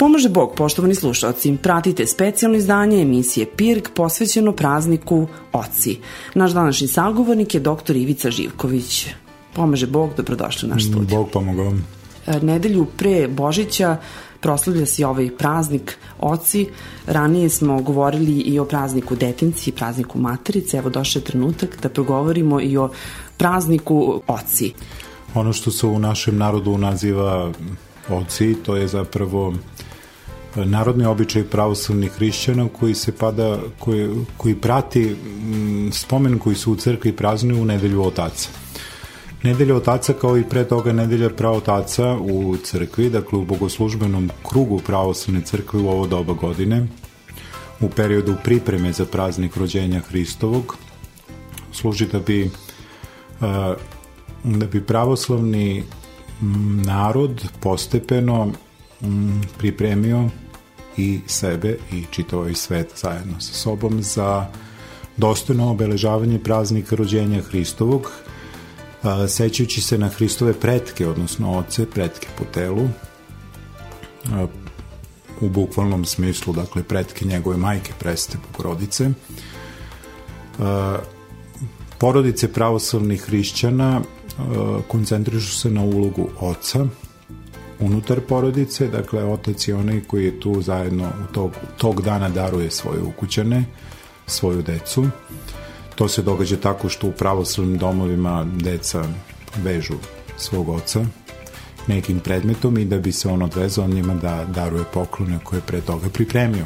Pomaže Bog, poštovani slušalci, pratite specijalno izdanje emisije PIRG posvećeno prazniku Oci. Naš današnji sagovornik je dr. Ivica Živković. Pomaže Bog, dobrodošli u naš studij. Bog pomogao. E, nedelju pre Božića proslavlja se ovaj praznik Oci. Ranije smo govorili i o prazniku Detinci i prazniku Materice. Evo došao je trenutak da progovorimo i o prazniku Oci. Ono što se u našem narodu naziva Oci, to je zapravo narodni običaj pravoslavnih hrišćana koji se pada, koji, koji prati mm, spomen koji su u crkvi praznuju u nedelju otaca. Nedelja otaca kao i pre toga nedelja pravotaca u crkvi, dakle u bogoslužbenom krugu pravoslavne crkve u ovo doba godine, u periodu pripreme za praznik rođenja Hristovog, služi da bi da bi pravoslavni narod postepeno pripremio i sebe i čitao i svet zajedno sa sobom za dostojno obeležavanje praznika rođenja Hristovog, sećajući se na Hristove pretke, odnosno oce, pretke po telu, u bukvalnom smislu, dakle, pretke njegove majke, preste Bogorodice. Porodice pravoslavnih hrišćana koncentrišu se na ulogu oca, unutar porodice, dakle otac je onaj koji je tu zajedno tog, tog dana daruje svoje ukućane, svoju decu. To se događa tako što u pravoslavnim domovima deca vežu svog oca nekim predmetom i da bi se on odvezao njima da daruje poklone koje je pre toga pripremio.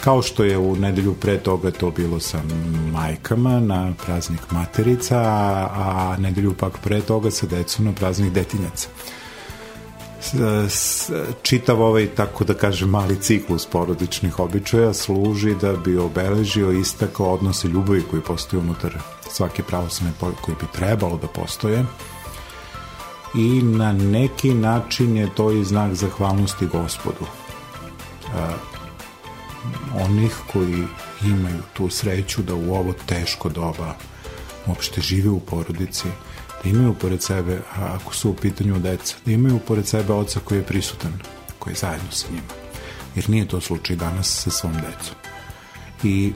Kao što je u nedelju pre toga to bilo sa majkama na praznik materica, a, a nedelju pak pre toga sa decom na praznik detinjaca čitav ovaj, tako da kažem, mali ciklus porodičnih običaja služi da bi obeležio istakao odnose ljubavi koji postoje unutar svake pravoslavne koji bi trebalo da postoje. I na neki način je to i znak zahvalnosti gospodu. A, onih koji imaju tu sreću da u ovo teško doba uopšte žive u porodici da imaju pored sebe, a ako su u pitanju deca, da imaju pored sebe oca koji je prisutan, koji je zajedno sa njima. Jer nije to slučaj danas sa svom decom. I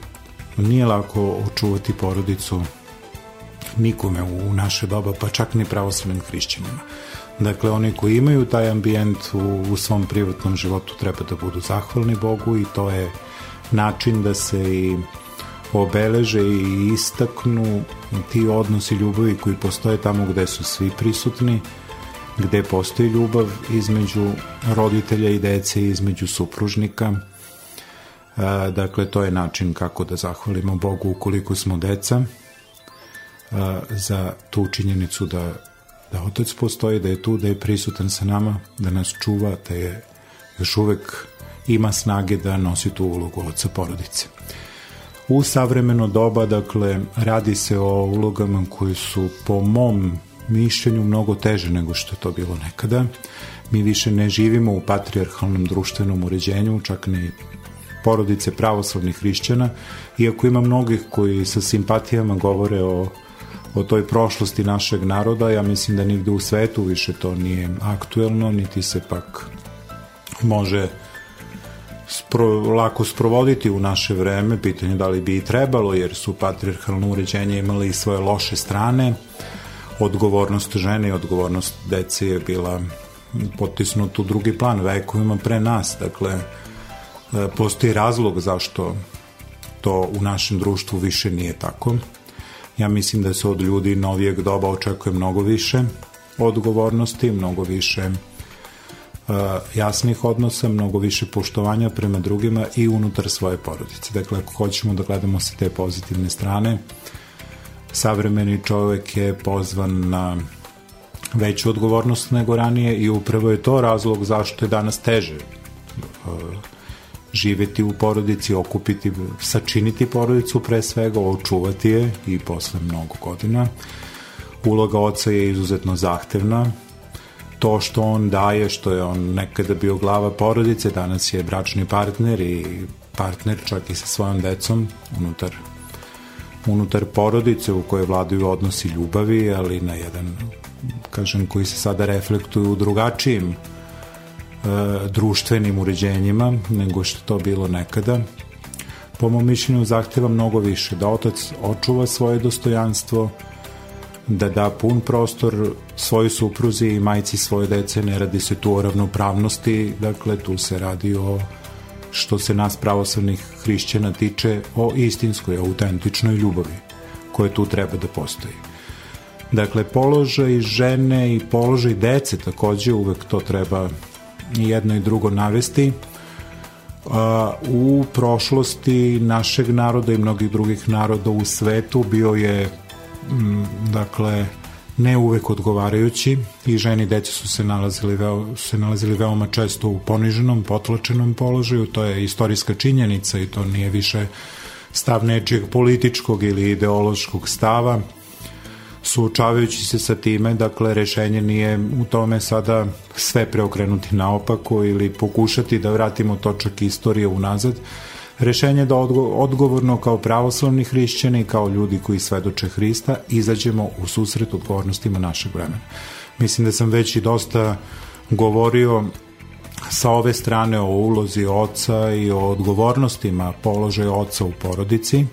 nije lako očuvati porodicu nikome u naše doba, pa čak ni pravoslavnim hrišćanima. Dakle, oni koji imaju taj ambijent u, u svom privatnom životu treba da budu zahvalni Bogu i to je način da se i obeleže i istaknu ti odnosi ljubavi koji postoje tamo gde su svi prisutni, gde postoji ljubav između roditelja i dece, između supružnika. Dakle, to je način kako da zahvalimo Bogu ukoliko smo deca za tu činjenicu da, da Otac postoji, da je tu, da je prisutan sa nama, da nas čuva, da je još uvek ima snage da nosi tu ulogu oca porodice. U savremeno doba, dakle, radi se o ulogama koje su po mom mišljenju mnogo teže nego što je to bilo nekada. Mi više ne živimo u patrijarhalnom društvenom uređenju, čak ni porodice pravoslavnih hrišćana, iako ima mnogih koji sa simpatijama govore o, o toj prošlosti našeg naroda, ja mislim da nigde u svetu više to nije aktuelno, niti se pak može spro, lako sprovoditi u naše vreme, pitanje da li bi i trebalo, jer su patriarchalno uređenje imali i svoje loše strane, odgovornost žene i odgovornost dece je bila potisnut u drugi plan vekovima pre nas, dakle e, postoji razlog zašto to u našem društvu više nije tako. Ja mislim da se od ljudi novijeg doba očekuje mnogo više odgovornosti, mnogo više jasnih odnosa, mnogo više poštovanja prema drugima i unutar svoje porodice. Dakle, ako hoćemo da gledamo sa te pozitivne strane, savremeni čovek je pozvan na veću odgovornost nego ranije i upravo je to razlog zašto je danas teže živeti u porodici, okupiti, sačiniti porodicu pre svega, očuvati je i posle mnogo godina. Uloga oca je izuzetno zahtevna, to što on daje, što je on nekada bio glava porodice, danas je bračni partner i partner čak i sa svojom decom unutar unutar porodice u kojoj vladaju odnosi ljubavi, ali na jedan, kažem, koji se sada reflektuju u drugačijim društvenim uređenjima nego što to bilo nekada. Po mom mišljenju zahteva mnogo više, da otac očuva svoje dostojanstvo, da da pun prostor svojoj supruzi i majci svoje dece, ne radi se tu o ravnopravnosti, dakle tu se radi o što se nas pravoslavnih hrišćana tiče o istinskoj, autentičnoj ljubavi koja tu treba da postoji. Dakle, položaj žene i položaj dece takođe uvek to treba jedno i drugo navesti. U prošlosti našeg naroda i mnogih drugih naroda u svetu bio je dakle ne uvek odgovarajući i ženi i deci su se nalazili, veo, se nalazili veoma često u poniženom, potlačenom položaju, to je istorijska činjenica i to nije više stav nečijeg političkog ili ideološkog stava, suočavajući se sa time, dakle, rešenje nije u tome sada sve preokrenuti naopako ili pokušati da vratimo točak istorije unazad, Rešenje da odgo odgovorno kao pravoslavni hrišćani, kao ljudi koji svedoče Hrista, izađemo u susret odgovornostima našeg vremena. Mislim da sam već i dosta govorio sa ove strane o ulozi oca i o odgovornostima položaja oca u porodici,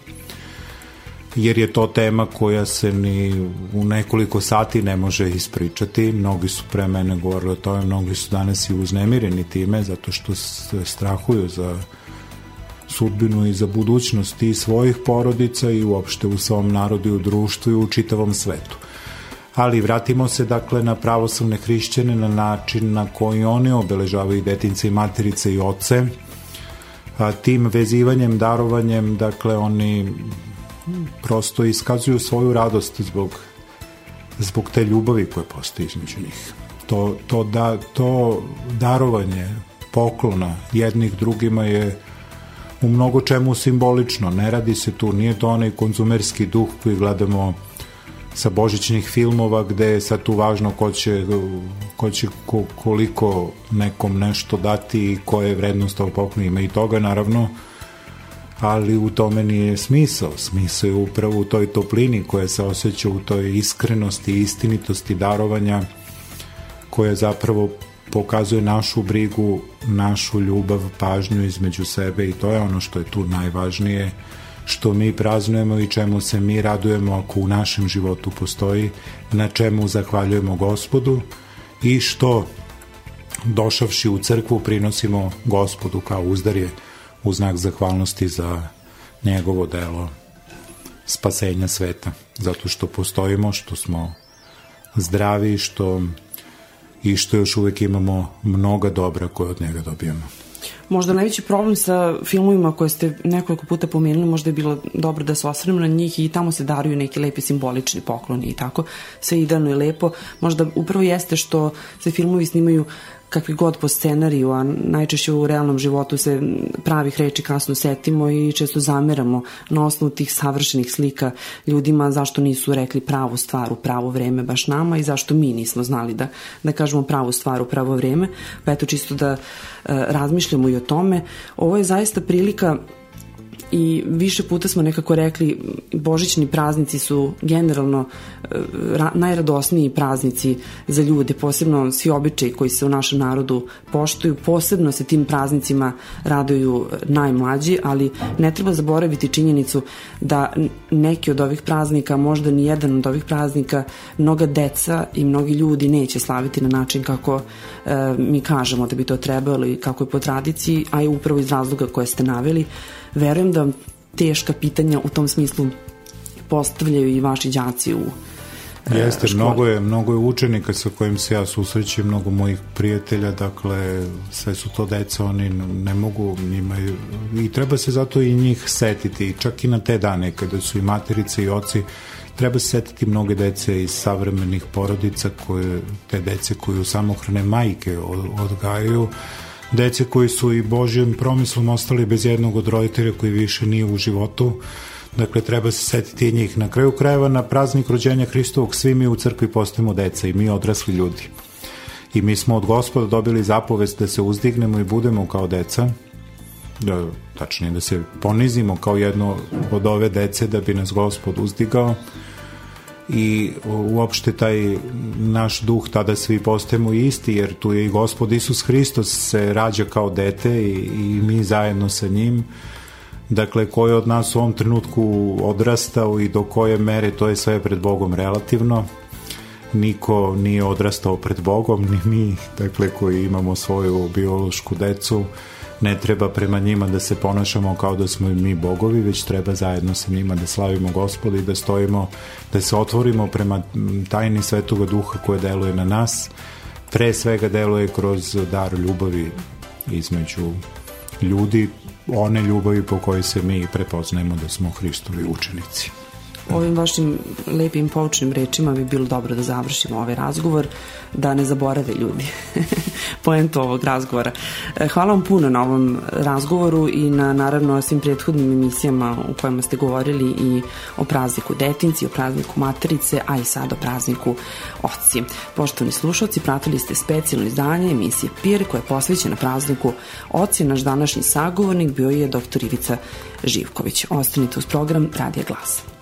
jer je to tema koja se ni u nekoliko sati ne može ispričati. Mnogi su pre mene govorili o tome, mnogi su danas i uznemireni time, zato što strahuju za sudbinu i za budućnost i svojih porodica i uopšte u svom narodu i u društvu i u čitavom svetu. Ali vratimo se dakle na pravoslavne hrišćane na način na koji oni obeležavaju detince i materice i oce. A, tim vezivanjem, darovanjem, dakle oni prosto iskazuju svoju radost zbog zbog te ljubavi koje postoji između njih. To, to, da, to darovanje poklona jednih drugima je u mnogo čemu simbolično. Ne radi se tu, nije to onaj konzumerski duh koji gledamo sa božićnih filmova gde je sad tu važno ko će, ko će ko, koliko nekom nešto dati i koja je vrednost ovog poklona. Ima i toga naravno, ali u tome nije smisao. Smisao je upravo u toj toplini koja se osjeća u toj iskrenosti i istinitosti darovanja koja zapravo pokazuje našu brigu, našu ljubav, pažnju između sebe i to je ono što je tu najvažnije, što mi praznujemo i čemu se mi radujemo ako u našem životu postoji, na čemu zahvaljujemo gospodu i što došavši u crkvu prinosimo gospodu kao uzdarje u znak zahvalnosti za njegovo delo spasenja sveta, zato što postojimo, što smo zdravi, što i što još uvek imamo mnoga dobra koje od njega dobijamo. Možda najveći problem sa filmovima koje ste nekoliko puta pomenuli, možda je bilo dobro da se osvrnemo na njih i tamo se daruju neki lepi simbolični pokloni i tako, sve idealno i lepo. Možda upravo jeste što se filmovi snimaju kakvi god po scenariju, a najčešće u realnom životu se pravih reči kasno setimo i često zameramo na osnovu tih savršenih slika ljudima zašto nisu rekli pravu stvar u pravo vreme baš nama i zašto mi nismo znali da, da kažemo pravu stvar u pravo vreme. Pa eto čisto da e, razmišljamo i o tome. Ovo je zaista prilika i više puta smo nekako rekli božićni praznici su generalno e, ra, najradosniji praznici za ljude, posebno svi običaji koji se u našem narodu poštuju, posebno se tim praznicima raduju najmlađi, ali ne treba zaboraviti činjenicu da neki od ovih praznika, možda ni jedan od ovih praznika, mnoga deca i mnogi ljudi neće slaviti na način kako e, mi kažemo da bi to trebalo i kako je po tradiciji, a i upravo iz razloga koje ste naveli, verujem da teška pitanja u tom smislu postavljaju i vaši đaci u e, Jeste, školi. mnogo je, mnogo je učenika sa kojim se ja susrećem, mnogo mojih prijatelja, dakle, sve su to deca, oni ne mogu, imaju, i treba se zato i njih setiti, čak i na te dane kada su i materice i oci, treba se setiti mnoge dece iz savremenih porodica, koje, te dece koju samohrane majke odgajaju, dece koji su i Božjim promislom ostali bez jednog od roditelja koji više nije u životu. Dakle, treba se setiti njih. Na kraju krajeva, na praznik rođenja Hristovog, svi mi u crkvi postajemo deca i mi odrasli ljudi. I mi smo od gospoda dobili zapovest da se uzdignemo i budemo kao deca, da, tačnije da se ponizimo kao jedno od ove dece da bi nas gospod uzdigao i uopšte taj naš duh tada svi postajemo isti jer tu je i gospod Isus Hristos se rađa kao dete i, i mi zajedno sa njim. Dakle koji od nas u ovom trenutku odrastao i do koje mere to je sve pred Bogom relativno. Niko nije odrastao pred Bogom ni mi dakle koji imamo svoju biološku decu ne treba prema njima da se ponašamo kao da smo mi bogovi, već treba zajedno sa njima da slavimo gospoda i da stojimo, da se otvorimo prema tajni svetoga duha koje deluje na nas, pre svega deluje kroz dar ljubavi između ljudi, one ljubavi po kojoj se mi prepoznajemo da smo Hristovi učenici. Ovim vašim lepim poučnim rečima bi bilo dobro da završimo ovaj razgovor, da ne zaborave ljudi poentu ovog razgovora. E, hvala vam puno na ovom razgovoru i na naravno svim prethodnim emisijama u kojima ste govorili i o prazniku detinci, o prazniku materice, a i sad o prazniku oci. Poštovani slušalci, pratili ste specijalno izdanje emisije PIR koja je posvećena prazniku oci. Naš današnji sagovornik bio je dr. Ivica Živković. Ostanite uz program Radija Glasa.